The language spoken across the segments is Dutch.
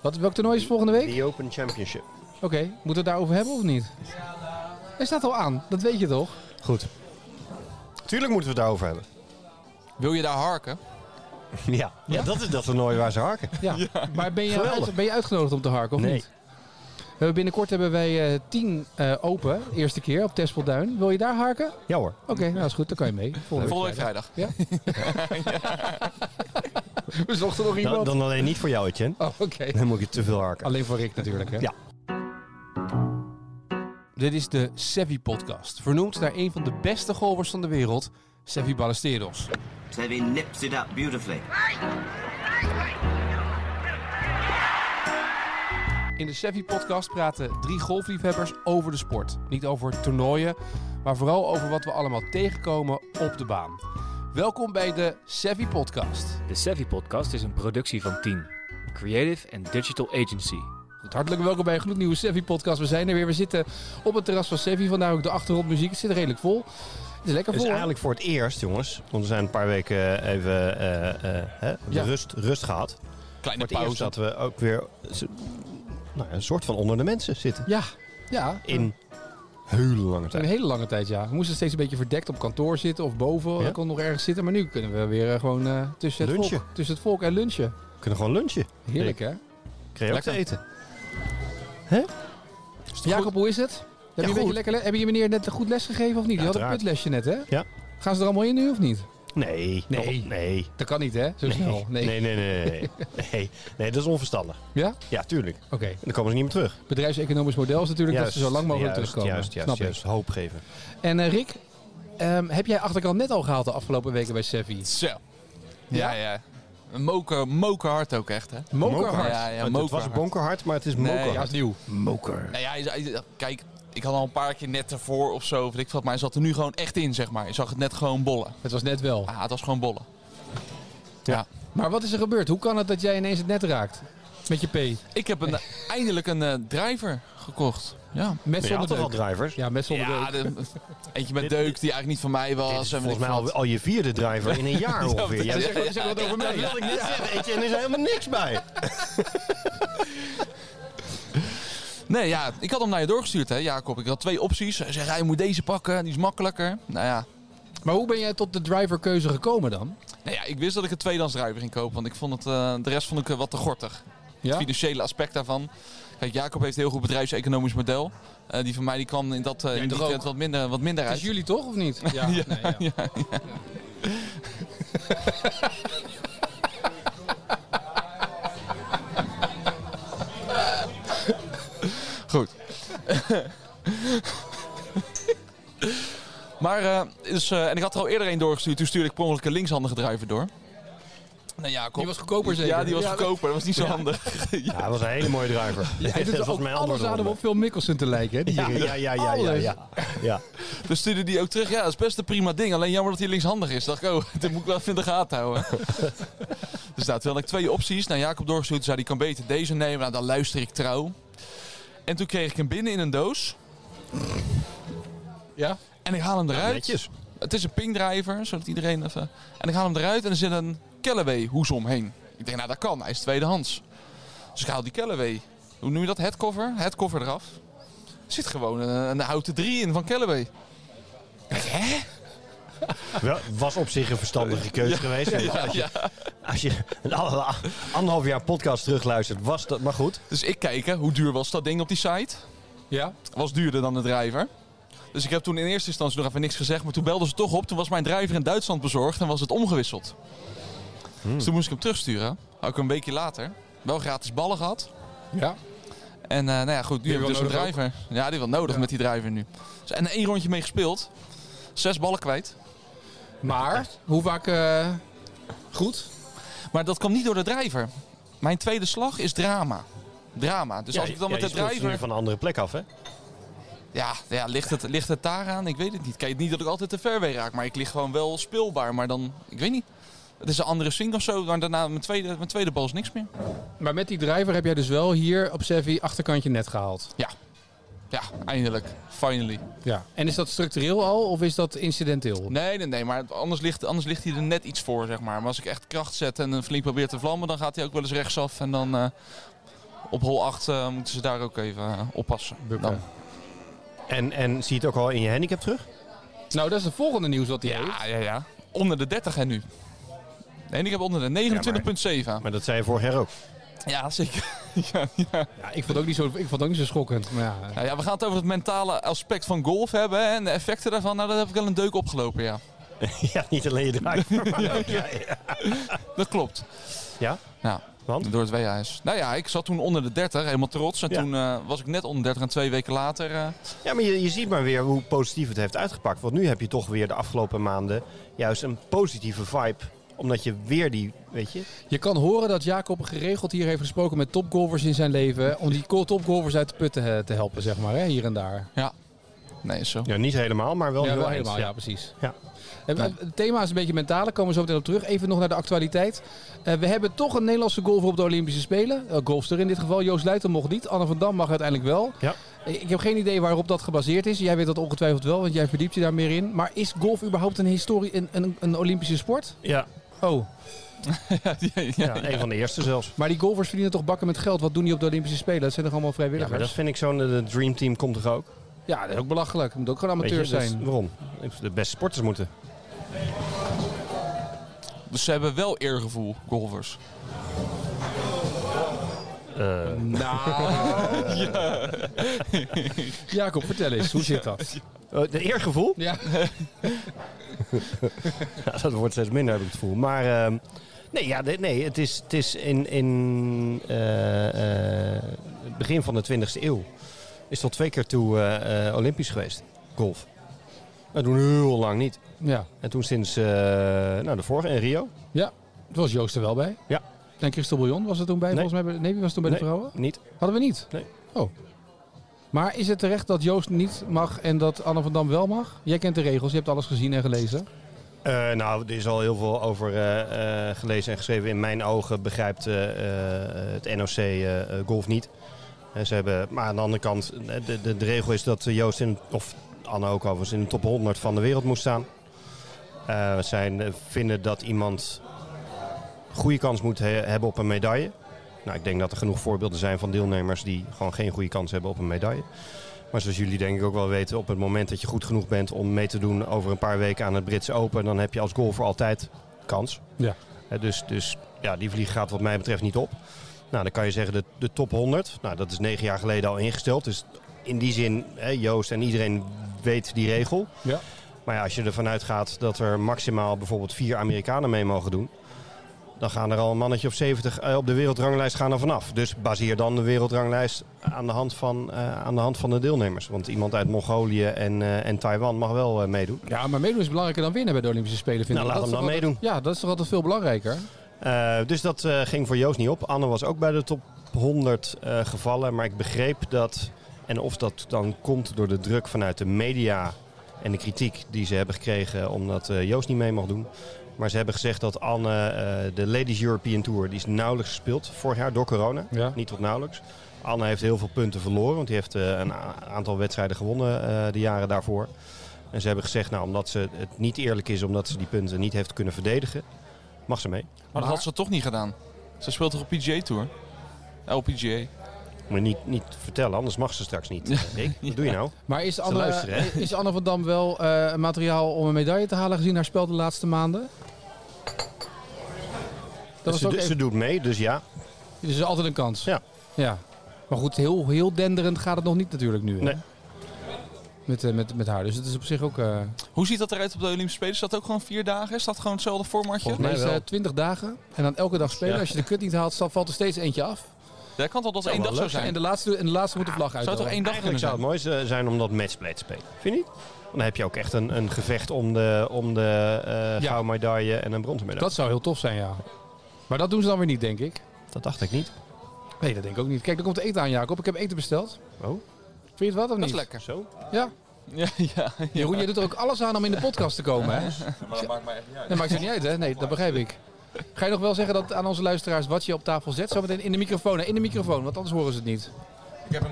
Wat, welk toernooi is volgende week? The Open Championship. Oké, moeten we het daarover hebben of niet? Hij staat al aan, dat weet je toch? Goed. Tuurlijk moeten we het daarover hebben. Wil je daar harken? Ja, ja dat is dat toernooi waar ze harken. Ja. Maar ben je, uit- ben je uitgenodigd om te harken of Nee. niet? We hebben binnenkort hebben wij eh, tien eh, open, eerste keer op Tespelduin. Wil je daar harken? Ja hoor. Oké, nou is goed, dan kan je mee. Volgende Volgende week vrijdag. Ja? We zochten nog Dan, iemand. dan alleen niet voor jou, Etienne. Oh, oké. Dan moet je te veel harken. Alleen voor Rick natuurlijk, hè? Ja. Dit is de Sevi podcast, vernoemd naar een van de beste golvers van de wereld, Sevi Ballesteros. Sevi nips it up beautifully. In de Sevi podcast praten drie golfliefhebbers over de sport. Niet over toernooien, maar vooral over wat we allemaal tegenkomen op de baan. Welkom bij de Sevi podcast. De Savvy Podcast is een productie van Team, Creative and Digital Agency. Goed, hartelijk welkom bij een gloednieuwe Sevi podcast. We zijn er weer. We zitten op het terras van Sevi, vandaar ook de achtergrondmuziek. Het zit redelijk vol. Het is lekker Het is vol. eigenlijk voor het eerst, jongens. Want we zijn een paar weken even eh, eh, hè, Ja. rust, rust gehad. Kleine Voor het eerst pauze. dat we ook weer nou, ja, een soort van onder de mensen zitten. Ja, ja. In hele lange Een tijd. hele lange tijd, ja. We moesten steeds een beetje verdekt op kantoor zitten of boven. Ja. Ik kon nog ergens zitten, maar nu kunnen we weer eh, gewoon eh, tussen, het volk, tussen het volk en lunchen. We kunnen gewoon lunchen. Heerlijk, hè? Kreeg je ook te eten. Jacob, hoe is het? Heb je, een lekker, le- heb je je meneer net een goed les gegeven of niet? Die had een putlesje net, hè? Ja. Gaan ze er allemaal in nu of niet? Nee. Nee. nee. Dat kan niet, hè? Zo snel. Nee. Nee, nee, nee, nee. nee. Nee, dat is onverstandig. Ja? Ja, tuurlijk. Oké. En dan komen ze niet meer terug. Bedrijfseconomisch model is natuurlijk dat ze zo lang mogelijk juist, terugkomen. Juist, juist, Snap juist. Hoop geven. En eh, Rick, ehm, heb jij achterkant net al gehaald de afgelopen weken bij Sevi? Zo. Ja, ja. Een moker, moker hard ook echt, hè? Mokerhard. Ja, ja, het, het was mokerhard. bonkerhard, maar het is Nee, mokerhard. Ja, is nieuw. Moker. Nou ja, kijk, ik had al een paar keer net ervoor of zo, weet ik wat, maar hij zat er nu gewoon echt in, zeg maar. Je zag het net gewoon bollen. Het was net wel. Ah, het was gewoon bollen. Ja. Maar wat is er gebeurd? Hoe kan het dat jij ineens het net raakt? Met je P. Ik heb een, eindelijk een eh, driver gekocht. Ja. Met Maar je had zonder toch al deuk. drivers? Ja, met zonder Ja, deuk. de- eentje met deuk die eigenlijk niet van mij was. Dit is en weet volgens mij al, al je vierde driver in een jaar ongeveer. Ja, Zeg, dat zeg wat over mij. wilde ik net zeggen. En er is helemaal niks bij. Nee, ja, ik had hem naar je doorgestuurd, hè, Jacob. Ik had twee opties. Hij zei, je moet deze pakken, die is makkelijker. Nou ja, Maar hoe ben jij tot de driverkeuze gekomen dan? nou ja ik wist dat ik een tweedehands driver ging kopen. Want ik vond het, eh, de rest vond ik eh, wat te gortig. Het Ja? financiële aspect daarvan. Kijk, Jacob heeft een heel goed bedrijfseconomisch model. Eh, die van mij die kwam in, dat, eh, in die wat minder, wat minder Het uit. is jullie toch, of niet? Ja. Nee, ja. Goed. maar, eh, dus, eh, en ik had er al eerder een doorgestuurd. Toen stuurde ik per ongeluk een linkshandige driver door. Nou, Jacob. Die was goedkoper zeker? Ja, die was Ja, goedkoper. Dat was niet zo handig. Ja, dat was een hele mooie driver. Hij doet dat was ook mijn alles antwoord aan hem erop. op Phil Mickelson te lijken, hè? Ja, ja, ja, ja, ja, ja. ja. Dus stuurde die ook terug. Ja, dat is best een prima ding. Alleen jammer dat hij linkshandig is. Dacht ik, oh, dat moet ik wel even in de gaten houden. dus toen had ik twee opties. Nou, Jacob doorgestuurd. Zei, die kan beter deze nemen. Nou, dan luister ik trouw. En toen kreeg ik hem binnen in een doos. Ja? En ik haal hem eruit. Netjes. Het is een pingdriver, zodat iedereen even... En ik haal hem eruit en er zit een Callaway hoes omheen. Ik denk, nou dat kan, hij is tweedehands. Dus ik haal die Callaway. Hoe noem je dat? Headcover? Headcover eraf. Er zit gewoon een, een houten 3 in van Callaway. Ik denk, Hè? Wel, was op zich een verstandige keuze geweest. als, je, als je een alle- anderhalf jaar podcast terugluistert, was dat maar goed. Dus ik kijk, hè, hoe duur was dat ding op die site? Ja? Was duurder dan de driver. Dus ik heb toen in eerste instantie nog even niks gezegd. Maar toen belden ze toch op. Toen was mijn driver in Duitsland bezorgd en was het omgewisseld. Dus toen moest ik hem terugsturen. Had ik een weekje later. Wel gratis ballen gehad. Ja. En eh, nou ja, goed, nu heb ik dus een driver. Ja, die wel nodig met die driver nu. Dus, en één rondje mee gespeeld. Zes ballen kwijt. Maar, hoe vaak eh, goed? Maar dat kwam niet door de driver. Mijn tweede slag is drama. Drama. Dus als ik dan Ja, met je de nu driver... van een andere plek af, hè? Ja, ja ligt, het, ligt het daar aan? Ik weet het niet. Kijk, niet dat ik altijd te ver raak, maar ik lig gewoon wel speelbaar. Maar dan, ik weet niet. Het is een andere swing of zo, maar daarna mijn tweede, mijn tweede bal is niks meer. Maar met die driver heb jij dus wel hier op Sevi achterkantje net gehaald. Ja. Ja, eindelijk. Finally. Ja. En is dat structureel al of is dat incidenteel? Nee, nee, nee, maar anders ligt, anders ligt hij er net iets voor, zeg maar. Maar als ik echt kracht zet en een flink probeer te vlammen, dan gaat hij ook wel eens rechtsaf. En dan, eh, op hol 8 eh, moeten ze daar ook even eh, oppassen. Dan. En, en zie je het ook al in je handicap terug? Nou, dat is het volgende nieuws wat hij heeft. Ja, ja, ja. Onder de 30 en nu. Nee, ik heb onder de 29,7. Ja, Maar dat zei je vorig jaar ook. Zeker. ja, ja. Ja, ik vond het ook niet zo, ik vond het ook niet zo schokkend. Maar ja, Nou ja, we gaan het over het mentale aspect van golf hebben hè, en de effecten daarvan. Nou, daar heb ik wel een deuk opgelopen, ja. ja, niet alleen je driver. maar ook- ja, ja. Dat klopt. Ja? Ja, Want? door het weehuis. Nou ja, ik zat toen onder de 30, helemaal trots. En Ja. toen eh, was ik net onder 30 en twee weken later... eh, Ja, maar je, je ziet maar weer hoe positief het heeft uitgepakt. Want nu heb je toch weer de afgelopen maanden juist een positieve vibe. Omdat je weer die, weet je... Je kan horen dat Jacob geregeld hier heeft gesproken met topgolfers in zijn leven. Om die topgolfers uit de put te, te helpen, zeg maar, hè, hier en daar. nee, is zo. Ja, niet helemaal, maar wel ja, heel wel helemaal, ja, Ja. precies. Ja. Eh, Het thema is een beetje mentaal, daar komen we zo meteen op terug. Even nog naar de actualiteit. Eh, we hebben toch een Nederlandse golfer op de Olympische Spelen. Uh, golfster in dit geval. Joost Luiten mocht niet. Anne van Dam mag uiteindelijk wel. Ja. Eh, Ik heb geen idee waarop dat gebaseerd is. Jij weet dat ongetwijfeld wel, want jij verdiept je daar meer in. Maar is golf überhaupt een historie, een, een, een Olympische sport? Ja, Oh, ja, ja, ja, een van de eerste zelfs. maar die golfers verdienen toch bakken met geld. Wat doen die op de Olympische Spelen? Dat zijn toch allemaal Ja, vrijwilligers? maar dat vind ik zo'n... De Dream Team komt toch ook? Ja, dat is ook belachelijk. Het moet ook gewoon dus zijn. waarom? De beste sporters moeten. Dus ze hebben wel eergevoel, golfers. Eh, Nou. Jacob, vertel eens. Hoe zit dat? oh, de eergevoel? Ja. Ja, dat wordt steeds minder, heb ik het gevoel. Maar ehm, nee, ja, nee, het is, het is in, in eh, eh, het begin van de 20e eeuw is tot twee keer toe eh, eh, Olympisch geweest, golf. Dat doen heel lang niet. Ja. En toen sinds eh, nou, de vorige in Rio, Toen was Joost er wel bij. Ja. En Christel Bouillon was er toen bij, Nee. volgens mij. bij- Nee, wie was toen bij de vrouwen? niet. Hadden we niet? Nee. Oh. Maar is het terecht dat Joost niet mag en dat Anne van Dam wel mag? Jij kent de regels, je hebt alles gezien en gelezen. Eh, nou, er is al heel veel over eh, eh, gelezen en geschreven. In mijn ogen begrijpt het NOC golf niet. Eh, ze hebben, maar aan de andere kant, de, de, de regel is dat Joost, in, of Anne ook overigens, in de top 100 van de wereld moest staan. Eh zij eh, vinden dat iemand goede kans moet he- hebben op een medaille. Nou, ik denk dat er genoeg voorbeelden zijn van deelnemers die gewoon geen goede kans hebben op een medaille. Maar zoals jullie denk ik ook wel weten, op het moment dat je goed genoeg bent om mee te doen over een paar weken aan het Britse Open, dan heb je als golfer altijd kans. Ja. Dus, dus ja, die vlieg gaat wat mij betreft niet op. Nou, dan kan je zeggen de, de top 100. Nou, dat is negen jaar geleden al ingesteld. Dus in die zin, Joost en iedereen weet die regel. Ja. Maar ja, als je ervan uitgaat dat er maximaal bijvoorbeeld vier Amerikanen mee mogen doen. Dan gaan er al een mannetje of 70 eh, op de wereldranglijst gaan er vanaf. Dus baseer dan de wereldranglijst aan de hand van, eh, aan de, hand van de deelnemers. Want iemand uit Mongolië en, eh, en Taiwan mag wel meedoen. Ja, maar meedoen is belangrijker dan winnen bij de Olympische Spelen, vind Nou, ik. laat Dat hem dan meedoen. altijd- Ja, dat is toch altijd veel belangrijker? Dus dat ging voor Joost niet op. Anne was ook bij de top 100 eh, gevallen. Maar ik begreep dat, en of dat dan komt door de druk vanuit de media en de kritiek die ze hebben gekregen omdat Joost niet mee mag doen. Maar ze hebben gezegd dat Anne eh, de Ladies European Tour, die is nauwelijks gespeeld vorig jaar door corona. Ja. Niet tot nauwelijks. Anne heeft heel veel punten verloren, want die heeft eh, een aantal wedstrijden gewonnen eh, de jaren daarvoor. En ze hebben gezegd, nou, omdat ze het niet eerlijk is, omdat ze die punten niet heeft kunnen verdedigen, mag ze mee. Maar dat had ze toch niet gedaan. Ze speelt toch op PGA Tour? LPGA. Moet je niet, niet vertellen, anders mag ze straks niet. Rick, wat doe je nou? Maar is Anne, is Anne van Dam wel eh, materiaal om een medaille te halen gezien haar spel de laatste maanden? Dat ze, ook ze even, doet mee, dus ja. dus is altijd een kans. Ja. ja. Maar goed, heel, heel denderend gaat het nog niet natuurlijk nu. hè? Nee. Met, eh, met, met haar. Dus het is op zich ook... eh Hoe ziet dat eruit op de Olympische Spelen? Is dat ook gewoon vier dagen? Is dat gewoon hetzelfde formatje? Volgens mij nee, is, eh, 20 dagen. En dan elke dag spelen. Ja. Als je de kut niet haalt, dan valt er steeds eentje af. Ja, kan toch dat één wel dag zo leuk zijn. En de laatste, en de laatste moet de vlag uit. Zou toch één dag kunnen Eigenlijk zou het zijn? mooi zijn om dat matchplay te spelen. Vind je niet? Dan heb je ook echt een, een gevecht om de, om de eh Ja. gouden medaille en een bronzen medaille. Dat zou heel tof zijn, ja. Maar dat doen ze dan weer niet, denk ik. Dat dacht ik niet. Nee, dat denk ik ook niet. Kijk, er komt eten aan, Jacob. Ik heb eten besteld. Oh, Vind je het wat of Dat niet? is lekker. zo? Ja. Ja, ja. Jeroen, je doet er ook alles aan om in de podcast te komen, hè? Maar dat maakt mij echt niet uit. Dat maakt het niet uit, hè? Nee, dat begrijp ik. Ga je nog wel zeggen dat aan onze luisteraars wat je op tafel zet? Zometeen in de microfoon, hè? In de microfoon, want anders horen ze het niet. Ik heb een...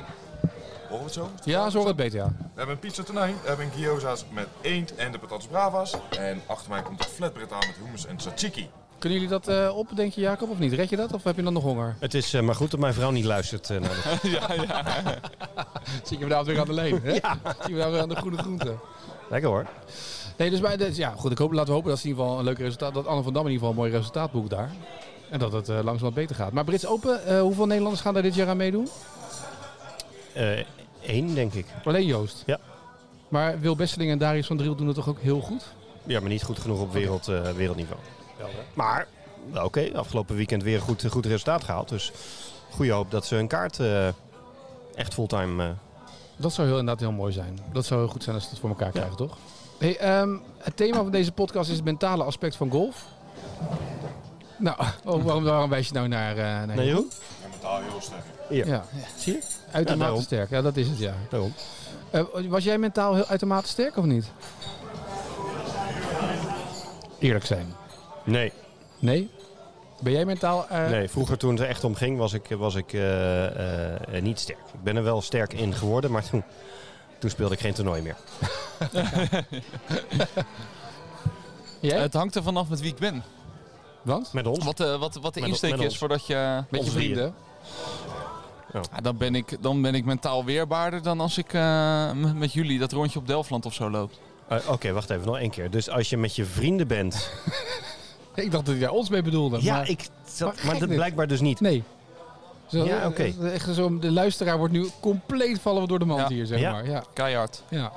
Horen we het zo? Ja, zo horen het beter, ja. We hebben een pizza tonijn, we hebben een gyoza's met eend en de patatas bravas. En achter mij komt een flatbread aan met hummus en tzatziki. Kunnen jullie dat eh, op, denk je Jacob, of niet? Red je dat, of heb je dan nog honger? Het is eh, maar goed dat mijn vrouw niet luistert eh, naar dit. ja, ja. Zie je vanavond weer aan de leen, hè? Ja. Zie je vanavond weer aan de groene groenten. Lekker hoor. Nee, dus bij de, ja, goed, ik hoop, laten we hopen dat ze in ieder geval een leuk resultaat, dat Anne van Dam in ieder geval een mooi resultaat boekt daar. En dat het uh, langzaam wat beter gaat. Maar Brits Open, uh, hoeveel Nederlanders gaan daar dit jaar aan meedoen? Eén, denk ik. Alleen Joost? Ja. Maar Wil Besseling en Darius van Driel doen het toch ook heel goed? Ja, maar niet goed genoeg op wereld, uh, wereldniveau. Maar, oké, okay, afgelopen weekend weer een goed, goed resultaat gehaald. Dus goede hoop dat ze hun kaart uh, echt fulltime... Uh... Dat zou heel, inderdaad heel mooi zijn. Dat zou heel goed zijn als ze het voor elkaar krijgen, ja. toch? Hey, um, het thema van deze podcast is het mentale aspect van golf. Nou, oh, waarom, waarom wijs je nou naar, uh, naar nee, Jeroen? Ja, mentaal heel sterk. Ja. ja. Zie je? Uitermate ja, sterk, ja, dat is het, ja. Daarom. Uh, was jij mentaal heel uitermate sterk of niet? Eerlijk zijn. Nee. Nee? Ben jij mentaal... Uh... Nee, vroeger toen het er echt om ging was ik, was ik uh, niet sterk. Ik ben er wel sterk in geworden, maar toen, toen speelde ik geen toernooi meer. jij? Het hangt er vanaf met wie ik ben. Want? Met ons. Wat, uh, wat, wat de met insteek is voordat je... Met je vrienden. Oh. Ja, dan, ben ik, dan ben ik mentaal weerbaarder dan als ik uh, met jullie dat rondje op Delftland of zo loop. Uh, Oké, okay, wacht even, nog één keer. Dus als je met je vrienden bent... ik dacht dat jij ons mee bedoelde. Ja, maar, ik, dat, maar, maar dat blijkbaar dus niet. Nee. Zo, ja, oké. Okay. Zo, de luisteraar wordt nu compleet vallen door de mand ja. hier, zeg ja. maar. Ja, keihard. Ja.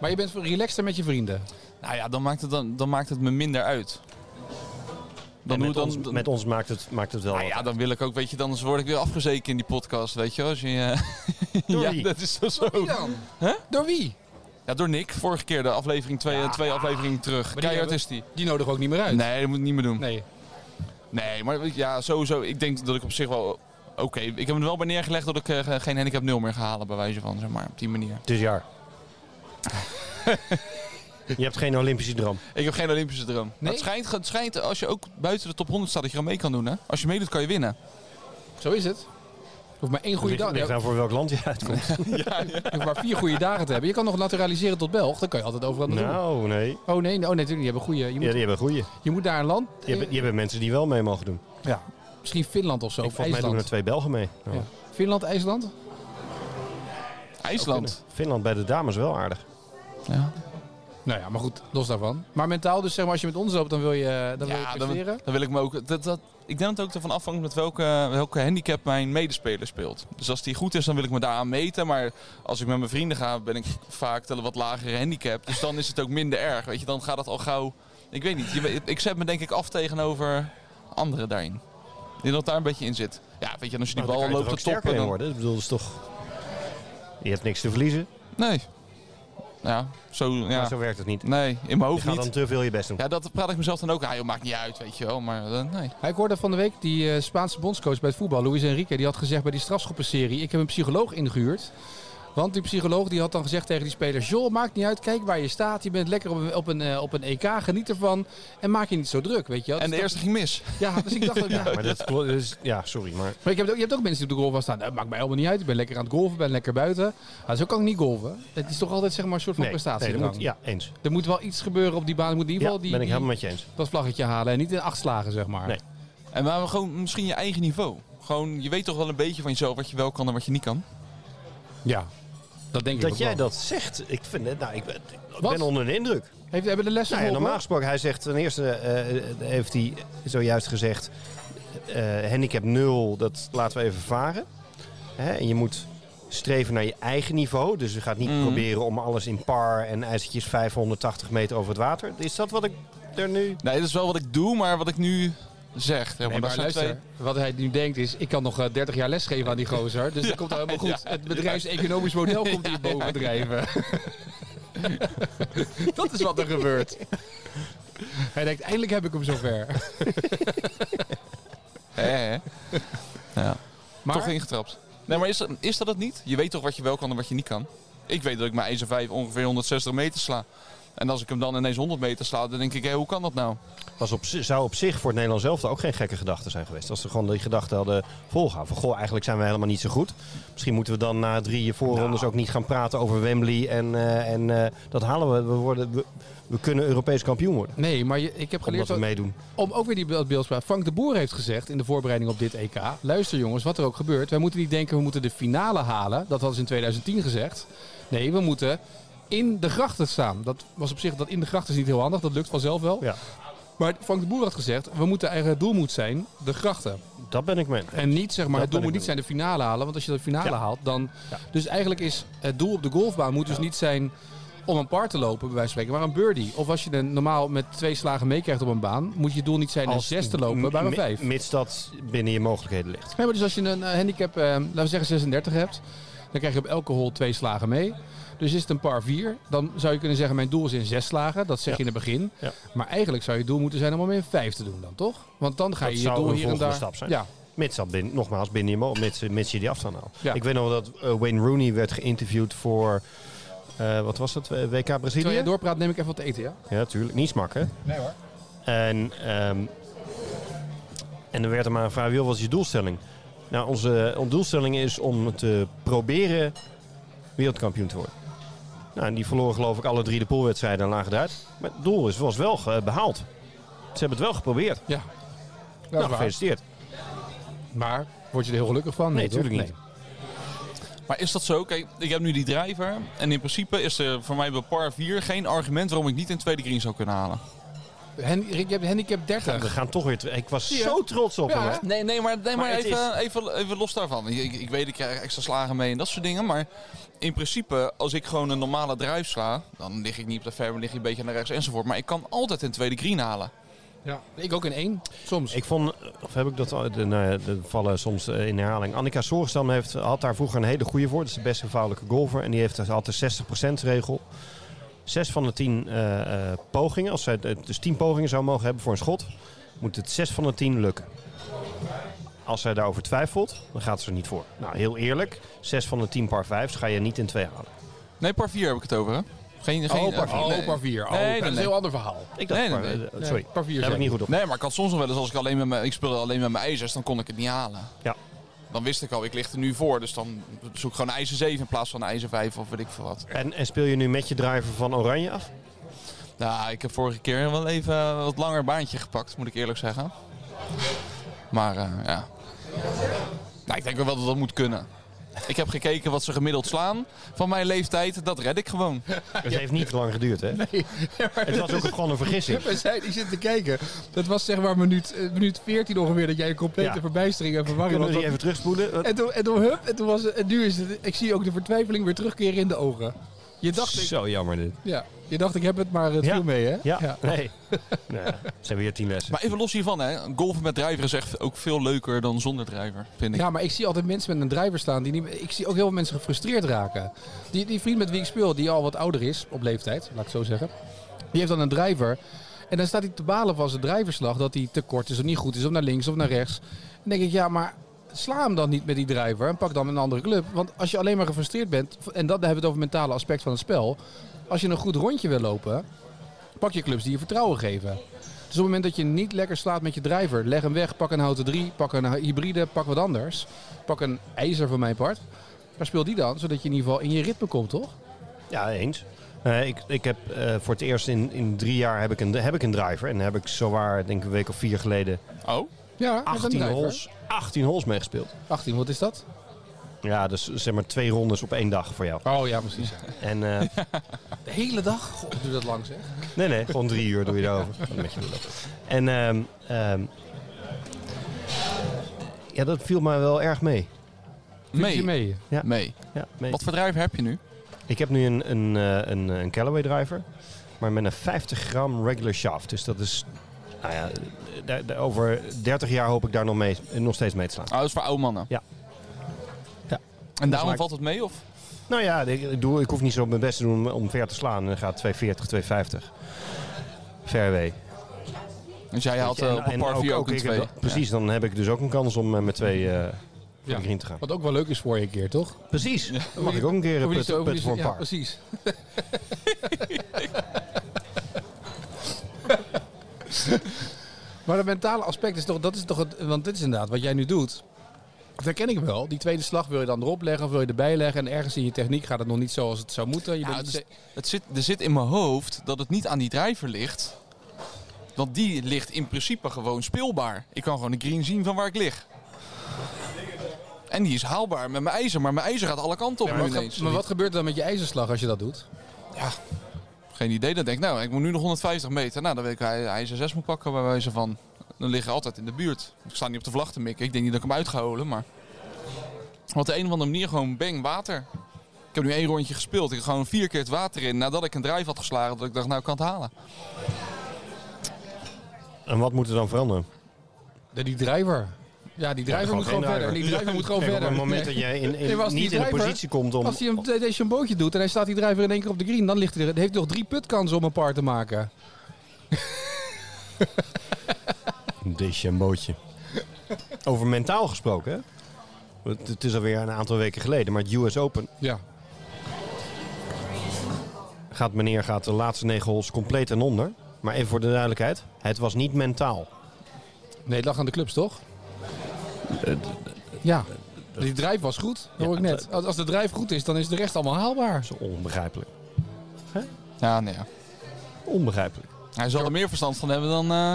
Maar je bent relaxter met je vrienden? Nou ja, dan maakt het, dan, dan maakt het me minder uit. Dan met, dan, ons, met ons maakt het, maakt het wel. Nou ja, dan wil ik ook, weet je, dan word ik weer afgezeken in die podcast, weet je. Als je uh, Door ja, wie? dat is zo. Door wie dan? Huh? Door wie? Ja, door Nick. Vorige keer de aflevering, twee, Ja. twee afleveringen terug. Keihard is die. Die nodig ook niet meer uit. Nee, dat moet ik niet meer doen. Nee. Nee, maar ja, sowieso. Ik denk dat ik op zich wel... Oké, ik heb hem wel bij neergelegd dat ik eh, geen handicap 0 meer ga halen, bij wijze van, zeg maar, op die manier. Het is jaar. je hebt geen Olympische droom. Ik heb geen Olympische droom. Nee? Het, schijnt, het schijnt, als je ook buiten de top 100 staat, dat je er mee kan doen, hè? Als je meedoet, kan je winnen. Zo is het. Je hoeft maar één goede dag. ligt Je aan voor welk land je uitkomt. hoeft maar vier goede dagen te hebben. Je kan nog naturaliseren tot Belg. Dan kan je altijd overal naartoe. nou, nee. Oh nee, oh, nee, natuurlijk. niet. Je hebt een goede. Je moet, Ja, die hebben goeie. je moet naar een land. Je hebt, je hebt mensen die wel mee mogen doen. Ja. Misschien Finland of zo. Ik, Of volgens mij doen er twee Belgen mee. Ja. Ja. Finland, IJsland? IJsland. Finland bij de dames wel aardig. Ja. Nou ja, maar goed, los daarvan. Maar mentaal, dus zeg maar, als je met ons loopt, dan wil je, dan wil je Ja, presteren. dan, dan wil ik me ook. Dat, dat, ik denk dat het ook ervan afhangt met welke, welke handicap mijn medespeler speelt. Dus als die goed is, dan wil ik me daaraan meten. Maar als ik met mijn vrienden ga, ben ik vaak een wat lagere handicap. Dus dan is het ook minder erg. Weet je, dan gaat het al gauw. Ik weet niet. Je, ik zet me denk ik af tegenover anderen daarin. Ik denk dat daar een beetje in zit. Ja, weet je, als je die Nou, bal loopt te toppen. Dan... worden. Ik bedoel, dat is toch... Je hebt niks te verliezen. Nee. Ja, zo. Ja. Maar zo werkt het niet. Nee, in mijn Je hoofd gaat niet. dan te veel je best doen. Ja, dat praat ik mezelf dan ook. Ah, joh, maakt niet uit, weet je wel. Maar eh, nee. Ja, ik hoorde van de week die eh, Spaanse bondscoach bij het voetbal, Luis Enrique, die had gezegd bij die strafschoppenserie, ik heb een psycholoog ingehuurd. Want die psycholoog die had dan gezegd tegen die speler, Joel, maakt niet uit, kijk waar je staat, je bent lekker op een, op een, eh, op een EK, geniet ervan en maak je niet zo druk, weet je wel. En Dus de dat- eerste ging mis. Ja, dus ik dacht ook, ja. Maar dat klopt. dus- ja, sorry. Maar Maar ik heb, ook- je hebt ook mensen die op de golfbaan staan, dat maakt mij helemaal niet uit, ik ben lekker aan het golven, ben lekker buiten. Nou, zo kan ik niet golven. Het is toch altijd zeg maar een soort van nee, prestatie. nee, moet, ja, eens. Er moet wel iets gebeuren op die baan, er moet in ieder Ja, geval die, ben ik helemaal met je eens. dat vlaggetje halen en niet in acht slagen, zeg maar. Nee. En maar gewoon misschien je eigen niveau. Gewoon, je weet toch wel een beetje van jezelf wat je wel kan en wat je niet kan. Ja, dat denk ik Dat ook jij wel. dat zegt, ik, vind het, nou, ik ben, ik Wat? ben onder de indruk. Heeft, hebben de lessen Nou ja, geholpen? normaal gesproken, hij zegt ten eerste, eh, heeft hij zojuist gezegd, eh, handicap 0, dat laten we even varen. Hè? En je moet streven naar je eigen niveau. Dus je gaat niet Mhm. proberen om alles in par en ijzertjes 580 meter over het water. Is dat wat ik er nu... Nee, dat is wel wat ik doe, maar wat ik nu zeg. zeg maar, Nee, dat maar zijn luister, twee- wat hij nu denkt is, ik kan nog eh, 30 jaar lesgeven aan die gozer. Dus dat komt helemaal goed. Het bedrijfseconomisch model komt hier boven drijven. dat is wat er gebeurt. Hij denkt, eindelijk heb ik hem zover. Hè. Ja. Maar, Toch ingetrapt. Nee, maar is dat, is dat het niet? Je weet toch wat je wel kan en wat je niet kan? Ik weet dat ik mijn ijzer 5 ongeveer 160 meter sla. En als ik hem dan ineens 100 meter sla, dan denk ik, hé, hoe kan dat nou? Was op, zou op zich voor het Nederlands zelf ook geen gekke gedachte zijn geweest. Als ze gewoon die gedachte hadden volgehouden. Van goh, eigenlijk zijn we helemaal niet zo goed. Misschien moeten we dan na drie voorrondes ook niet gaan praten over Wembley. En, eh, en eh, dat halen we. We, worden, we, we kunnen Europees kampioen worden. Nee, maar je, ik heb Omdat geleerd... we dat- meedoen. Om ook weer die beeld- beeldspraak. Frank de Boer heeft gezegd in de voorbereiding op dit EK. Luister jongens, wat er ook gebeurt. Wij moeten niet denken we moeten de finale halen. Dat hadden ze in 2010 gezegd. Nee, we moeten in de grachten staan. Dat was op zich, dat in de grachten is niet heel handig. Dat lukt vanzelf wel. Ja, Maar Frank de Boer had gezegd, we moeten eigenlijk het doel moet zijn de grachten. dat ben ik mee. En niet zeg maar, Dat het doel moet niet zijn de finale halen. Want als je de finale Ja. haalt, dan... Ja. Dus eigenlijk is het doel op de golfbaan moet dus niet zijn om een par te lopen, bij wijze van spreken, maar een birdie. Of als je er normaal met twee slagen meekrijgt op een baan, moet je doel niet zijn een zes te lopen, maar een vijf. Mits dat binnen je mogelijkheden ligt. Ja, maar dus als je een eh, handicap, eh, laten we zeggen 36 hebt, dan krijg je op elke hole twee slagen mee. Dus is het een par 4, dan zou je kunnen zeggen mijn doel is in zes slagen. Dat zeg je in het begin. Ja. Maar eigenlijk zou je doel moeten zijn om hem in vijf te doen dan, toch? Want dan ga Dat je je doel hier en daar... stap zijn. Ja, Mits dat binnen, nogmaals binnen je mo- mits, mits je die afstand haalt. Ja. Ik weet nog dat eh, Wayne Rooney werd geïnterviewd voor, eh, wat was het, Eh, WK terwijl Brazilië? je doorpraat neem ik even wat te eten, ja? Ja, natuurlijk. Niet smakken. Nee hoor. En, ehm, en er werd hem aan gevraagd, "Joh, wat is je doelstelling? Nou, onze, onze doelstelling is om te proberen wereldkampioen te worden. Nou, en die verloren geloof ik alle drie de poolwedstrijden en lagen eruit. Maar het doel is, was wel ge- behaald. Ze hebben het wel geprobeerd. Ja. Dat nou, is waar. gefeliciteerd. Maar word je er heel gelukkig van? Nee, toch? tuurlijk niet. Maar is dat zo? Kijk, ik heb nu die driver. En in principe is er voor mij bij par 4 geen argument waarom ik niet een tweede green zou kunnen halen. Rick, je hebt handicap We 30. gaan toch weer... Ik was zo trots op Ja, hem. hè? Nee, nee maar, nee, maar, even, even, even los daarvan. Ik, ik, ik weet, ik krijg extra slagen mee en dat soort dingen. Maar in principe, als ik gewoon een normale drive sla, dan lig ik niet op de fairway, lig ik een beetje naar rechts enzovoort. Maar ik kan altijd een tweede green halen. Ja. Ik ook in één, soms. Ik vond, of heb ik dat al, de, nou ja, de vallen soms eh, in herhaling. Annika Sorenstam heeft, had daar vroeger een hele goede voor. Dat is de beste vrouwelijke golfer. En die heeft had de 60% regel. Zes van de tien eh, eh, pogingen, als zij dus tien pogingen zou mogen hebben voor een schot, moet het zes van de tien lukken. Als zij daarover twijfelt, dan gaat ze er niet voor. Nou, heel eerlijk, zes van de tien par vijfs ga je niet in twee halen. Nee, par 4 heb ik het over, hè? Geen, geen, oh, par 4. eh, nee. Oh, par 4. Oh, Nee, nee, dat is een nee. heel ander verhaal. Ik dacht, Nee, nee, par- nee. sorry, par vier daar heb ik niet goed op. Nee, maar ik had soms nog wel eens als ik alleen met mijn, ik speelde alleen met mijn ijzers, dan kon ik het niet halen. Ja. Dan wist ik al, ik lig er nu voor, dus dan zoek ik gewoon ijzer 7 in plaats van ijzer 5 of weet ik veel wat. En, en speel je nu met je driver van Oranje af? Nou, ik heb vorige keer wel even wat langer baantje gepakt, moet ik eerlijk zeggen. Maar eh, ja. Nou, ik denk wel dat dat moet kunnen. Ik heb gekeken wat ze gemiddeld slaan van mijn leeftijd. Dat red ik gewoon. Het heeft niet lang geduurd, hè? Het was ook gewoon een vergissing. We zijn, ik zit te kijken. Dat was zeg maar minuut, eh, minuut 14 ongeveer dat jij een complete Ja. verbijstering en verwarring Kunnen we had. die even terugspoelen? En toen, en toen hup, en toen was het, en nu is het, ik zie ook de vertwijfeling weer terugkeren in de ogen. Je dacht, ik, Zo jammer dit. ja, je dacht ik heb het, maar het Ja. viel mee hè? Ja, nee. nou, ja, ze hebben weer tien lessen. Maar even los hiervan, hè. Golfen met driver is echt ook veel leuker dan zonder driver, vind ik. Ja, maar ik zie altijd mensen met een driver staan. Die niet, ik zie ook heel veel mensen gefrustreerd raken. Die, die vriend met wie ik speel, die al wat ouder is, op leeftijd, laat ik het zo zeggen. Die heeft dan een driver. En dan staat hij te balen van zijn driverslag. Dat hij te kort is of niet goed is, of naar links of naar rechts. Dan denk ik, ja, maar sla hem dan niet met die driver. En pak dan een andere club. Want als je alleen maar gefrustreerd bent. En dat hebben we het over het mentale aspect van het spel. Als je een goed rondje wil lopen, pak je clubs die je vertrouwen geven. Dus op het moment dat je niet lekker slaat met je driver, leg hem weg, pak een houten 3, pak een hybride, pak wat anders. Pak een ijzer van mijn part. Maar speel die dan, zodat je in ieder geval in je ritme komt, toch? Ja, eens. Eh, ik, ik heb eh, voor het eerst in, in drie jaar heb ik, een, heb ik een driver. En heb ik zowaar, denk ik een week of vier geleden, Oh? Ja, met een 18 driver. holes, 18 holes meegespeeld. 18, wat is dat? Ja, dus zeg maar twee rondes op één dag voor jou. Oh ja, precies. En eh, De hele dag? God, doe dat lang zeg. nee, nee, gewoon drie uur doe je erover. Met je. En ehm, ehm, ja, dat viel mij wel erg mee. Mee. Je Mee. mee. Ja. Mee. Ja, mee. Wat voor driver heb je nu? Ik heb nu een, een, eh, een, een Callaway driver, maar met een 50 gram regular shaft. Dus dat is, nou ja, daar- daar- over 30 jaar hoop ik daar nog, mee, nog steeds mee te slaan. Oh, dat is voor oude mannen. Ja. Ja. En daarom maakt- valt het mee, of? Nou ja, ik, ik doe, ik hoef niet zo mijn best te doen om, om ver te slaan. Dan gaat 240, 250. Fairway. Dus jij haalt eh, op een par 4 ook, een ik heb 2. dat- Precies, dan heb ik dus ook een kans om eh, met twee eh voor Ja. te gaan. Wat ook wel leuk is voor je een keer, toch? Precies. Dan mag ik ook een keer een put, voor een ja, paar. precies. Maar het mentale aspect is toch, dat is toch het, want dit is inderdaad wat jij nu doet. Dat herken ik wel. Die tweede slag wil je dan erop leggen of wil je erbij leggen. En ergens in je techniek gaat het nog niet zoals het zou moeten. Je Ja, bent- dus het zit, er zit in mijn hoofd dat het niet aan die drijver ligt. Want die ligt in principe gewoon speelbaar. Ik kan gewoon de green zien van waar ik lig. En die is haalbaar met mijn ijzer. Maar mijn ijzer gaat alle kanten op Ja, maar, wat, maar wat gebeurt er dan met je ijzerslag als je dat doet? Geen idee. Dan denk ik, nou, ik moet nu nog 150 meter. Nou, dan weet ik waar hij ijzer 6 moet pakken bij wijze van. Dan liggen altijd in de buurt. Ik sta niet op de vlag te mikken. Ik denk niet dat ik hem uit ga holen, maar... Op de een of andere manier gewoon bang water. Ik heb nu één rondje gespeeld. Ik heb gewoon vier keer het water in nadat ik een drijf had geslagen. Dat ik dacht, nou, ik kan het halen. En wat moet er dan veranderen? De, die driver. Ja, die gewoon moet gewoon verder. Die driver moet gewoon verder. Op het moment dat jij in, niet in de positie komt om... Als hij een, deze een bootje doet en hij staat die driver in één keer op de green, dan ligt hij er, heeft hij nog drie putkansen om een par te maken. Een decembootje. Over mentaal gesproken, hè? Het, het is alweer een aantal weken geleden, maar het US Open Ja. gaat meneer gaat de laatste negen holes compleet en onder. Maar even voor de duidelijkheid, het was niet mentaal. Nee, het lag aan de clubs, toch? Ja. Die drijf was goed, dat hoor ik Ja, net. Als de drijf goed is, dan is de rest allemaal haalbaar. Dat is onbegrijpelijk. Ja, nee. ja. Onbegrijpelijk. Hij zal er meer verstand van hebben dan... eh,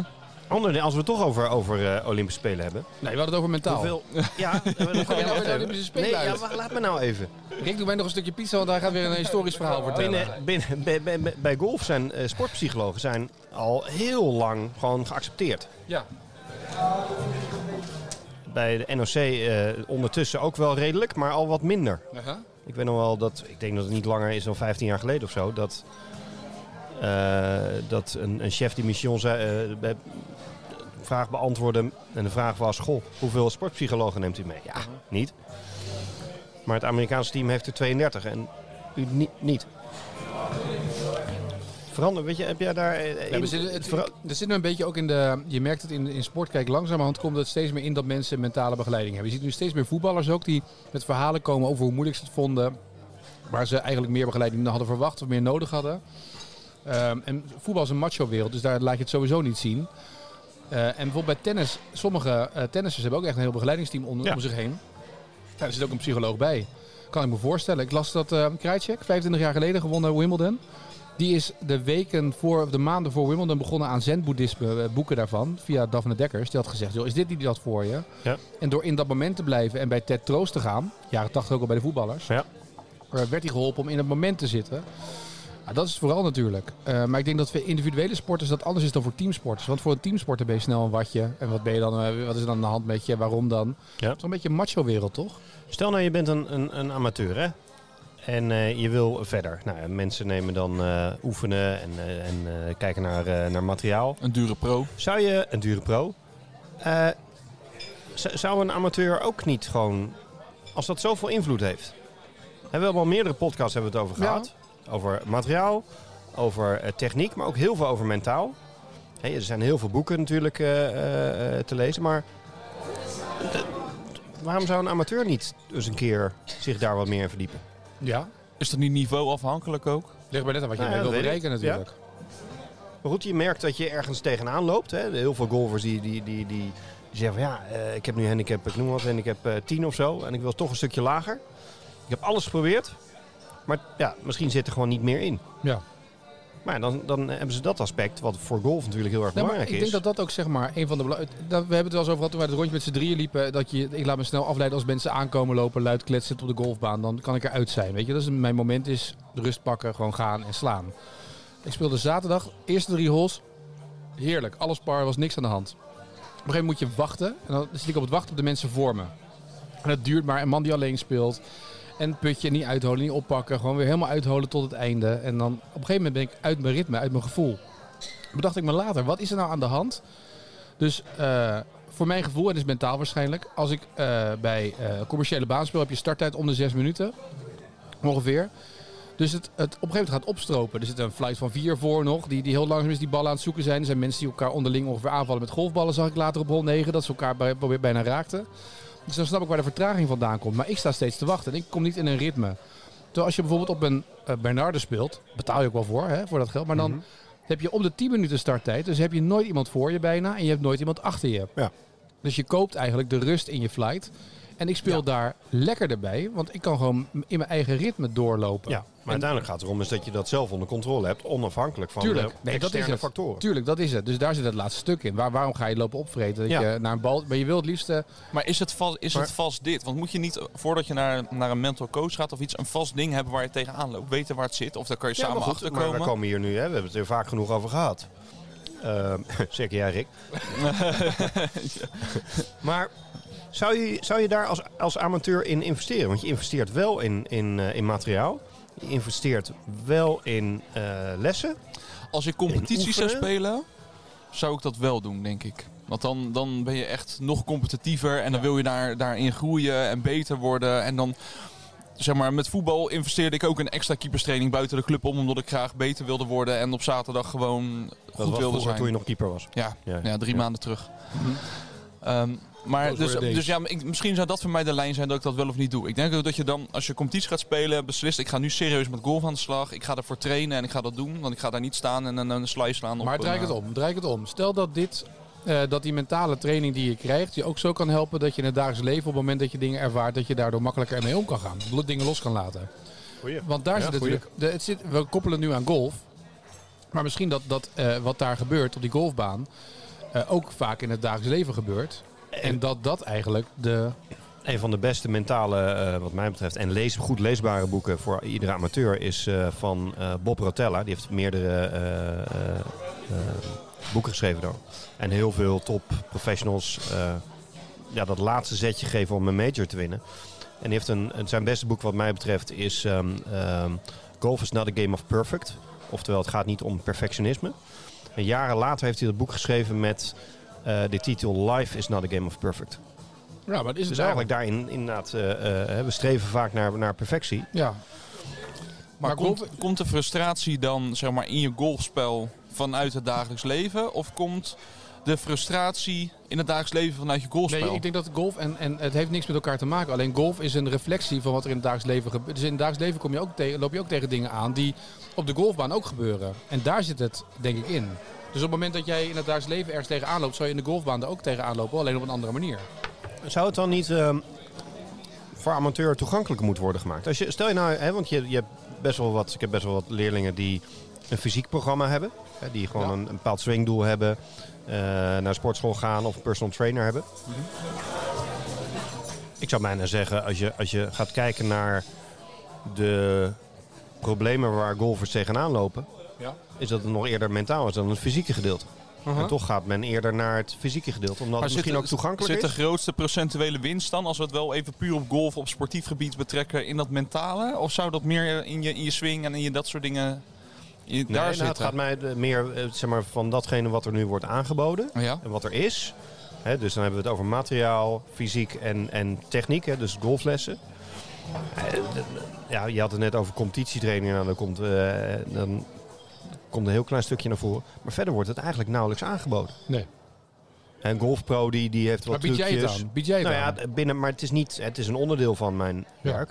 Ander, als we het toch over, over eh, Olympische Spelen hebben. Nee, we hadden het over mentaal. Hoeveel... Ja, we gaan nou weer de Olympische Spelen Nee, ja, uit? wacht, laat me nou even. Rick, doe mij nog een stukje pizza, want hij gaat weer een historisch verhaal vertellen. Binnen, binnen, bij, bij, bij- bij golf zijn eh, sportpsychologen zijn al heel lang gewoon geaccepteerd. Ja. Bij de NOC eh, ondertussen ook wel redelijk, maar al wat minder. Ik weet nog wel dat, ik denk dat het niet langer is dan 15 jaar geleden of zo, dat, eh, dat een, een chef die mission zei, eh, bij- vraag beantwoordde. En de vraag was, goh, hoeveel sportpsychologen neemt u mee? Ja, niet. Maar het Amerikaanse team heeft er 32 en u ni- niet. Verander, weet je, heb jij daar... eh, Ja, we zitten, het, er zit nu een beetje ook in de. Je merkt het in, in sport. Kijk, langzamerhand komt het steeds meer in dat mensen mentale begeleiding hebben. Je ziet nu steeds meer voetballers ook die met verhalen komen over hoe moeilijk ze het vonden. Waar ze eigenlijk meer begeleiding dan hadden verwacht of meer nodig hadden. Ehm, en voetbal is een macho-wereld, dus daar laat je het sowieso niet zien. Eh, en bijvoorbeeld bij tennis, sommige eh tennissers hebben ook echt een heel begeleidingsteam om, Ja. om zich heen. Ja, er zit ook een psycholoog bij. Kan ik me voorstellen. Ik las dat uh, Krajcek, 25 jaar geleden gewonnen Wimbledon. Die is de weken voor, of de maanden voor Wimbledon begonnen aan zen-boeddhisme, eh, boeken daarvan, via Daphne Dekkers. Die had gezegd, joh, is dit niet dat voor je? Ja. En door in dat moment te blijven en bij Ted Troost te gaan, jaren 80 ook al bij de voetballers, Ja. eh, werd hij geholpen om in het moment te zitten. Ja, dat is vooral natuurlijk. Eh, maar ik denk dat voor individuele sporters dat anders is dan voor teamsporters. Want voor een teamsporter ben je snel een watje. En wat ben je dan, wat is er dan aan de hand met je? Waarom dan? Ja. Het is een beetje een macho-wereld, toch? Stel nou, je bent een, een, een amateur, hè? En eh, je wil verder. Nou, ja, mensen nemen dan eh, oefenen en, eh, en eh, kijken naar, eh, naar materiaal. een dure pro. Zou je, een dure pro, eh, zou een amateur ook niet gewoon, als dat zoveel invloed heeft? We hebben al meerdere podcasts hebben we het over Ja. gehad. Over materiaal, over eh, techniek, maar ook heel veel over mentaal. Er zijn heel veel boeken natuurlijk eh, eh, eh, te lezen, maar waarom zou een amateur niet eens een keer zich daar wat meer in verdiepen? Ja. Is dat niet niveauafhankelijk ook? Ligt bij net aan wat je Nou mee wil bereiken natuurlijk. Maar goed, je merkt dat je ergens tegenaan loopt. Hè. Heel veel golfers die, die, die, die, zeggen van ja, eh, ik heb nu handicap, ik noem wat, handicap eh 10 of zo. En ik wil toch een stukje lager. Ik heb alles geprobeerd. Maar ja, misschien zit er gewoon niet meer in. Ja. Maar dan, dan hebben ze dat aspect, wat voor golf natuurlijk heel erg Nee, maar belangrijk ik is. denk dat dat ook zeg maar een van de We hebben het wel eens over gehad toen wij het rondje met z'n drieën liepen. Dat je, ik laat me snel afleiden als mensen aankomen lopen, luid kletsen op de golfbaan. Dan kan ik eruit zijn. Weet je, dat is mijn moment is rust pakken, gewoon gaan en slaan. Ik speelde zaterdag, eerste drie holes. Heerlijk, alles par, was niks aan de hand. Op een gegeven moment moet je wachten. En dan zit ik op het wachten op de mensen voor me. En dat duurt maar. Een man die alleen speelt. En putje niet uitholen, niet oppakken. Gewoon weer helemaal uitholen tot het einde. En dan op een gegeven moment ben ik uit mijn ritme, uit mijn gevoel. Bedacht ik me later, wat is er nou aan de hand? Dus eh, voor mijn gevoel, en dat is mentaal waarschijnlijk. Als ik eh, bij eh, commerciële baan speel, heb je starttijd om de zes minuten. Ongeveer. Dus het, het op een gegeven moment gaat opstropen. Er zit een flight van vier voor nog, die, die heel langzaam is die ballen aan het zoeken zijn. Er zijn mensen die elkaar onderling ongeveer aanvallen met golfballen, zag ik later op hol 9. Dat ze elkaar bij, bij- bijna raakten. Dus dan snap ik waar de vertraging vandaan komt. Maar ik sta steeds te wachten en ik kom niet in een ritme. Terwijl als je bijvoorbeeld op een eh Bernarde speelt, betaal je ook wel voor, hè, voor dat geld. Maar dan heb je om de 10 minuten starttijd. Dus heb je nooit iemand voor je bijna en je hebt nooit iemand achter je. Ja. Dus je koopt eigenlijk de rust in je flight. En ik speel Ja. daar lekker erbij, want ik kan gewoon in mijn eigen ritme doorlopen. Ja, maar uiteindelijk gaat het erom is dat je dat zelf onder controle hebt, onafhankelijk van Tuurlijk. de Nee, dat is het. factoren. Tuurlijk, dat is het. Dus daar zit het laatste stuk in. Waar, waarom ga je lopen opvreten? Dat Ja. je naar een bal. Maar je wil het liefst. Maar is, het vast, is Maar- het vast dit? Want moet je niet, voordat je naar, naar een mental coach gaat of iets, een vast ding hebben waar je tegenaan loopt? Weten waar het zit? Of daar kan je Ja, samen maar goed, achter maar komen? we komen hier nu, hè, we hebben het er vaak genoeg over gehad. Ehm, zeker jij, Rick. maar zou je, zou je daar als, als amateur in investeren? Want je investeert wel in, in, eh, in materiaal. Je investeert wel in eh, lessen. Als ik competitie zou spelen, zou ik dat wel doen, denk ik. Want dan, dan ben je echt nog competitiever en dan wil je daar, daarin groeien en beter worden. En dan, zeg maar, met voetbal investeerde ik ook een extra keeperstraining buiten de club om, omdat ik graag beter wilde worden en op zaterdag gewoon Dat goed wilde zijn. toen je nog keeper was. Ja, Ja. ja, drie Ja. maanden terug. Ehm, maar dus, dus ja, ik- misschien zou dat voor mij de lijn zijn dat ik dat wel of niet doe. Ik denk ook dat je dan, als je competitie gaat spelen, beslist: ik ga nu serieus met golf aan de slag. Ik ga ervoor trainen en ik ga dat doen. Want ik ga daar niet staan en een, een slice slaan. op maar draai het eh, om. Draai het om. Stel dat dit. eh, dat die mentale training die je krijgt je ook zo kan helpen dat je in het dagelijks leven op het moment dat je dingen ervaart, dat je daardoor makkelijker ermee om kan gaan. Dingen los kan laten. Goeie. Want daar Ja, zit het natuurlijk. De, het zit, we koppelen nu aan golf. Maar misschien dat, dat eh, wat daar gebeurt op die golfbaan eh, ook vaak in het dagelijks leven gebeurt. En dat dat eigenlijk de. Een van de beste mentale, eh, wat mij betreft, en lees, goed leesbare boeken voor iedere amateur is eh, van eh, Bob Rotella. Die heeft meerdere boeken geschreven door. En heel veel top professionals ja, dat laatste zetje geven om een major te winnen. En heeft een, zijn beste boek wat mij betreft is ehm, ehm, Golf is not a game of perfect. Oftewel, het gaat niet om perfectionisme. En jaren later heeft hij dat boek geschreven met de titel Life is not a game of perfect. Ja, maar is Dus wel. eigenlijk daarin inderdaad, eh, eh, we streven vaak naar, naar perfectie. Ja. Maar, Maar komt, komt de frustratie dan zeg maar, in je golfspel vanuit het dagelijks leven? Of komt de frustratie in het dagelijks leven vanuit je golfspel? Nee, ik denk dat golf en, en het heeft niks met elkaar te maken. Alleen golf is een reflectie van wat er in het dagelijks leven gebeurt. Dus in het dagelijks leven kom je ook tegen, loop je ook tegen dingen aan die op de golfbaan ook gebeuren. En daar zit het denk ik in. Dus op het moment dat jij in het dagelijks leven ergens tegenaan loopt, zou je in de golfbaan er ook tegenaan lopen, alleen op een andere manier. Zou het dan niet ehm, voor amateur toegankelijker moeten worden gemaakt? Als je, stel je nou, hè, want je, je hebt best wel wat, ik heb best wel wat leerlingen die een fysiek programma hebben. Hè, die gewoon Ja. een, een bepaald swingdoel hebben, eh, naar sportschool gaan of een personal trainer hebben. Ik zou bijna zeggen, als je, als je gaat kijken naar de problemen waar golfers tegenaan lopen, Ja. is dat het nog eerder mentaal is dan het fysieke gedeelte. En toch gaat men eerder naar het fysieke gedeelte, omdat het misschien zit, ook toegankelijk zit is. de grootste procentuele winst dan, als we het wel even puur op golf, op sportief gebied betrekken, in dat mentale? Of zou dat meer in je, in je swing en in je dat soort dingen in, Nee, daar nou, het gaat mij meer eh, zeg maar, van datgene wat er nu wordt aangeboden Ja. en wat er is. Dus dan hebben we het over materiaal, fysiek en, en techniek, hè, dus golflessen. Eh, ja, je had het net over competitietraining, nou, dan, komt, eh, dan komt een heel klein stukje naar voren. Maar verder wordt het eigenlijk nauwelijks aangeboden. Nee. En Golfpro die, die heeft Maar wat bied jij het trucjes. aan? Bied jij het Nou aan? ja, binnen, maar het is, niet, het is een onderdeel van mijn Ja. werk.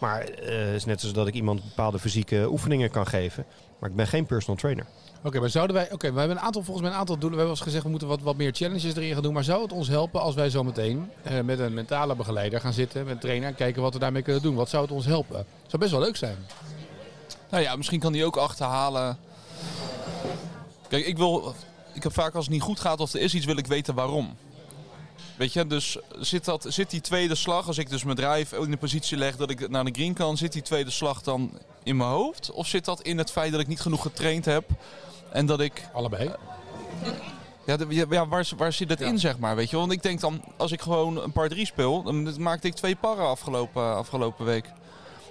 Maar eh, het is net zoals dat ik iemand bepaalde fysieke oefeningen kan geven. Maar ik ben geen personal trainer. Oké, maar zouden wij. Oké, we hebben een aantal, volgens mij een aantal doelen. We hebben al gezegd, we moeten wat, wat meer challenges erin gaan doen. Maar zou het ons helpen als wij zometeen eh, met een mentale begeleider gaan zitten, met een trainer, en kijken wat we daarmee kunnen doen? Wat zou het ons helpen? Zou best wel leuk zijn. Nou ja, misschien kan die ook achterhalen. Kijk, ik wil. Ik heb vaak als het niet goed gaat of er is iets, wil ik weten waarom. Weet je, dus zit, dat, zit die tweede slag, als ik dus mijn drive in de positie leg dat ik naar de green kan, zit die tweede slag dan in mijn hoofd? Of zit dat in het feit dat ik niet genoeg getraind heb en dat ik Allebei. ja, de- ja, waar, waar zit het in, zeg maar, weet je? Want ik denk dan, als ik gewoon een par 3 speel, dan maakte ik twee parren afgelopen, afgelopen week.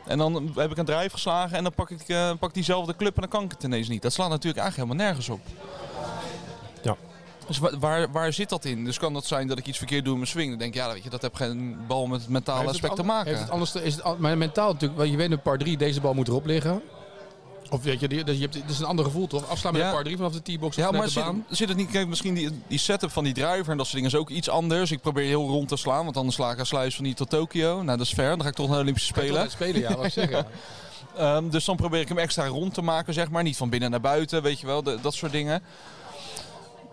En dan heb ik een drive geslagen en dan pak ik eh, pak diezelfde club en dan kan ik het ineens niet. Dat slaat natuurlijk eigenlijk helemaal nergens op. Ja. Dus wa- waar, waar zit dat in? Dus kan dat zijn dat ik iets verkeerd doe in mijn swing? Dan denk ik, ja, weet je, dat heb geen bal met het mentale aspect te maken. Heeft het anders, is het, maar mentaal natuurlijk, want je weet een par 3, deze bal moet erop liggen. Of weet je, die- je hebt, het is een ander gevoel toch? Afslaan met Ja. een par 3 vanaf de T-box Ja, maar zit, zit het niet, kijk, misschien die, die setup van die driver en dat soort dingen is ook iets anders. Ik probeer heel rond te slaan, want anders sla ik een sluis van hier tot Tokio. Nou, dat is ver, dan ga ik toch naar de Olympische Spelen. spelen, ja, wat ik zeg. Ja. Ehm, dus dan probeer ik hem extra rond te maken, zeg maar. Niet van binnen naar buiten, weet je wel, de- dat soort dingen.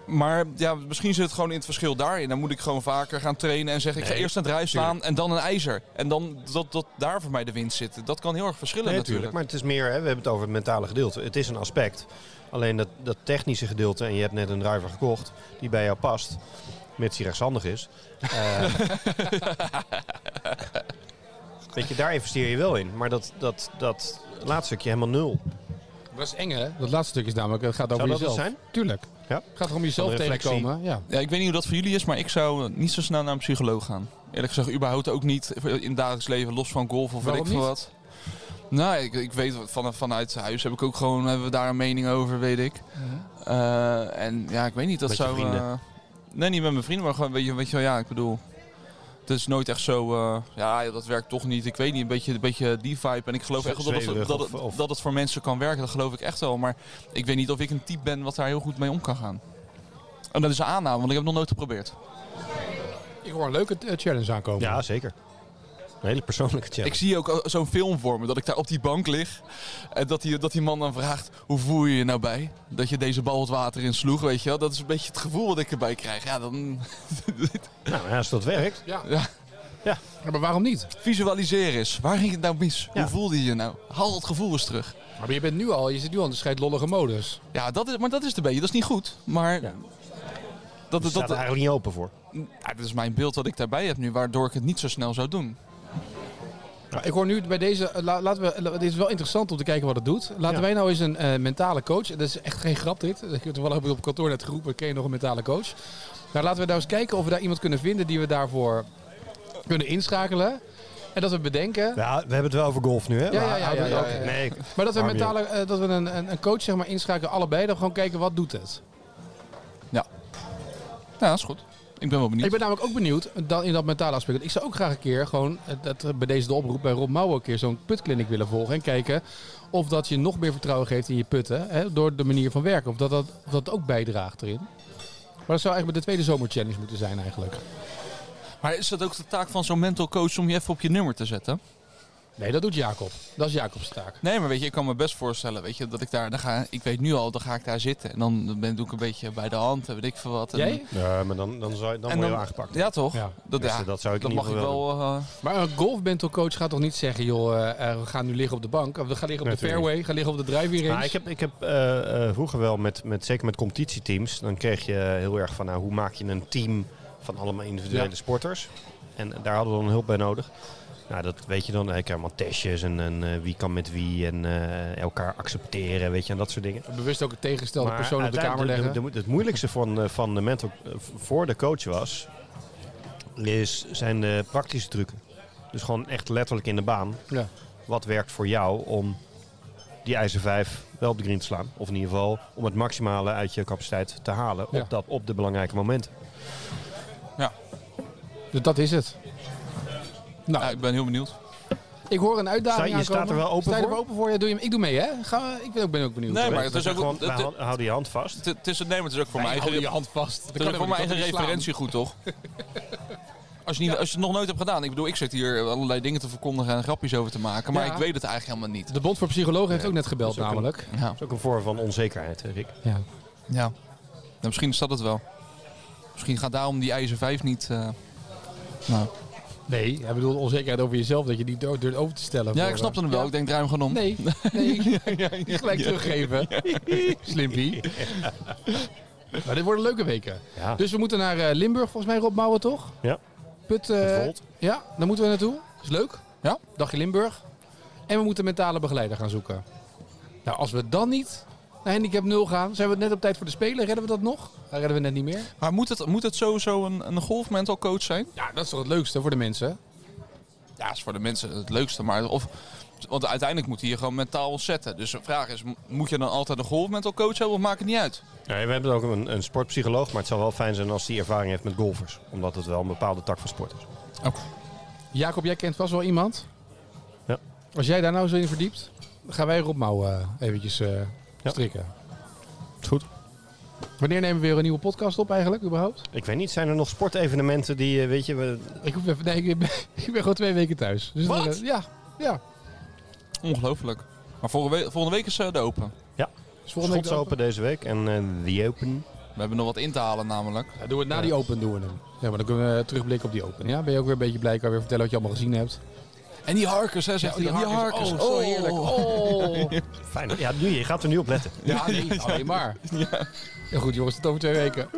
Maar ja, misschien zit het gewoon in het verschil daarin. Dan moet ik gewoon vaker gaan trainen en zeggen... ik ga eerst een draai slaan en dan een ijzer. En dan dat, dat daar voor mij de winst zit. Dat kan heel erg verschillen Nee, natuurlijk. Maar het is meer, hè, we hebben het over het mentale gedeelte. Het is een aspect. Alleen dat, dat technische gedeelte, en je hebt net een driver gekocht die bij jou past, mits die rechtshandig is. eh, weet je, daar investeer je wel in. Maar dat, dat, dat laatste stukje helemaal nul. Dat is eng hè? Dat laatste stuk is namelijk, het gaat over Zou dat jezelf. zijn? Tuurlijk. Ja. Het gaat om jezelf tegenkomen. Ja. Ja, ik weet niet hoe dat voor jullie is, maar ik zou niet zo snel naar een psycholoog gaan. Eerlijk gezegd, überhaupt ook niet in het dagelijks leven, los van golf of weet ik veel wat. Nou, ik, ik weet van, vanuit huis heb ik ook gewoon hebben we daar een mening over, weet ik. Eh, en ja, ik weet niet, dat Met je zou. vrienden? eh, nee, niet met mijn vrienden, maar gewoon, weet je, weet je wel, ja, ik bedoel. Het is nooit echt zo, eh, ja, dat werkt toch niet. Ik weet niet, een beetje, een beetje die vibe. En ik geloof echt wel dat, het, dat, het, dat het voor mensen kan werken. Dat geloof ik echt wel. Maar ik weet niet of ik een type ben wat daar heel goed mee om kan gaan. En dat is een aanname, want ik heb het nog nooit geprobeerd. Ik hoor een leuke eh, challenge aankomen. Ja, zeker. Een hele persoonlijke challenge. Ik zie ook zo'n film voor me, dat ik daar op die bank lig. En dat die, dat die man dan vraagt, hoe voel je je nou bij? Dat je deze bal het water in sloeg, weet je wel? Dat is een beetje het gevoel wat ik erbij krijg. Ja, dan Nou, ja, als dat werkt. Ja. Ja. Ja, Maar waarom niet? visualiseer eens. Waar ging het nou mis? Ja. Hoe voelde je je nou? Haal dat gevoel eens terug. Maar je bent nu al, je zit nu al in de scheidlollige modus. Ja, dat is, maar dat is de beetje. Dat is niet goed. Maar Ja. dat, Dat dat, staat er eigenlijk niet open voor. ja, dat is mijn beeld dat ik daarbij heb nu, waardoor ik het niet zo snel zou doen. Ik hoor nu bij deze, eh, la- laten we, la- dit is wel interessant om te kijken wat het doet. Laten Ja. wij nou eens een eh, mentale coach, dat is echt geen grap dit. Ik heb toevallig op kantoor net geroepen, ken je nog een mentale coach? Nou, laten we nou eens kijken of we daar iemand kunnen vinden die we daarvoor kunnen inschakelen. En dat we bedenken, Ja, we hebben het wel over golf nu, hè? Ja, ja, Maar ja, ja, ja, ja. Nee, maar dat we, mentale, eh, dat we een, een, een coach zeg maar, inschakelen, allebei, dan gewoon kijken wat doet het. Ja, dat is goed. Ik ben wel benieuwd. Ik ben namelijk ook benieuwd dan in dat mentale aspect. Ik zou ook graag een keer gewoon, eh, dat, eh, bij deze de oproep bij Rob Mouwen, een keer zo'n putkliniek willen volgen. En kijken of dat je nog meer vertrouwen geeft in je putten. Hè, door de manier van werken. Of dat dat, of dat ook bijdraagt erin. Maar dat zou eigenlijk de tweede zomerchallenge moeten zijn eigenlijk. Maar is dat ook de taak van zo'n mental coach om je even op je nummer te zetten? Nee, dat doet Jacob. Dat is Jacob's taak. Nee, maar weet je, ik kan me best voorstellen, weet je, dat ik daar, dan ga, ik weet nu al, dan ga ik daar zitten. En dan ben, doe ik een beetje bij de hand, en weet ik veel wat. En, Jij? Ja, maar dan, dan, zou je, dan En word je dan- wel aangepakt. Ja, toch? Ja. Dat, Dus, ja, dat zou ik dat in mag ik wel... eh, Maar een golf mental coach gaat toch niet zeggen, joh, eh, eh, we gaan nu liggen op de bank. Of we gaan liggen op de Natuurlijk fairway, gaan liggen op de driving range. Nou, ik heb, ik heb eh, eh, vroeger wel, met, met, zeker met competitieteams, dan kreeg je heel erg van nou, hoe maak je een team van allemaal individuele Ja. sporters. En daar hadden we dan hulp bij nodig. Nou, dat weet je dan. Ik heb allemaal testjes en, en eh, wie kan met wie en eh, elkaar accepteren, weet je, en dat soort dingen. Bewust ook een tegengestelde Maar persoon op de kamer leggen. de- de- het moeilijkste van, eh, van de mental eh, voor de coach was, is, zijn de praktische trucken. Dus gewoon echt letterlijk in de baan. Ja. Wat werkt voor jou om die ijzer 5 wel op de green te slaan? Of in ieder geval om het maximale uit je capaciteit te halen Ja. op, dat, op de belangrijke momenten. Dus dat is het. Nou, ja, ik ben heel benieuwd. ik hoor een uitdaging Sta- je staat er wel open Sta je er voor? open voor? Ja, doe je, ik doe mee, hè? Ga, ik ben ook, ben ook benieuwd. Nee, maar het is ook... gewoon, het- het- hou- je hand vast. Het het is, nee, maar het is ook voor Nee, mijn hou eigen, je hand vast. Dat het is ook voor mijn eigen referentie goed, toch? Als je, niet, als je het nog nooit hebt gedaan. Ik bedoel, ik zit hier allerlei dingen te verkondigen en grapjes over te maken. Maar Ja. ik weet het eigenlijk helemaal niet. De Bond voor Psychologen heeft ook net gebeld dat is ook een- namelijk. Ja. Dat is ook een vorm van onzekerheid, Rick. Ja. ja. Nou, misschien is dat het wel. Misschien gaat daarom die ijzer 5 niet... eh, nou. Nee, hij bedoelt onzekerheid over jezelf dat je die durft durft over te stellen. Ja, voor, ik snapte eh, hem wel. ja. Ik denk, draai hem gewoon om. Nee, nee. Gelijk teruggeven. Slimpie. Maar dit worden leuke weken. Ja. Dus we moeten naar eh, Limburg, volgens mij Rob Mouwen, toch? Ja. Put, eh, Volt. ja, daar moeten we naartoe. Is leuk. Ja. Dagje Limburg. En we moeten mentale begeleider gaan zoeken. Nou, als we dan niet naar handicap 0 gaan, zijn we net op tijd voor de Spelen. Redden we dat nog? Dat redden we net niet meer. Maar moet het, moet het sowieso een, een golfmental coach zijn? Ja, dat is toch het leukste voor de mensen? Ja, is voor de mensen het leukste. Maar of, want uiteindelijk moet hij je gewoon mentaal zetten. Dus de vraag is, moet je dan altijd een golfmental coach hebben of maakt het niet uit? Ja, we hebben ook een, een sportpsycholoog, maar het zou wel fijn zijn als die ervaring heeft met golfers. Omdat het wel een bepaalde tak van sport is. Jacob, jij kent vast wel iemand. Ja. Als jij daar nou zo in verdiept, dan gaan wij Rob Mouwen eh, eventjes eh, Ja. strikken. Is goed. Wanneer nemen we weer een nieuwe podcast op eigenlijk, überhaupt? Ik weet niet, zijn er nog sportevenementen die, eh, weet je, we, Ik, hoef even, nee, ik, ben, ik ben gewoon twee weken thuis. Dus Wat? dan, ja, ja. Ongelooflijk. Maar volgende week, volgende week is eh, de Open. Dus volgende week Schots Open deze week en eh The Open. We hebben nog wat in te halen namelijk. Ja, doen we het na die Open doen we hem. Ja, maar dan kunnen we terugblikken op die Open. Ja, ben je ook weer een beetje blij? Kan je weer vertellen wat je allemaal gezien hebt? En die Harkers, hè, zegt Ja, hij. Die Harkers. Oh, zo heerlijk. Oh. Fijn. Ja, nu, je gaat er nu op letten. Ja, nee, alleen maar. Ja. goed jongens, tot over twee weken.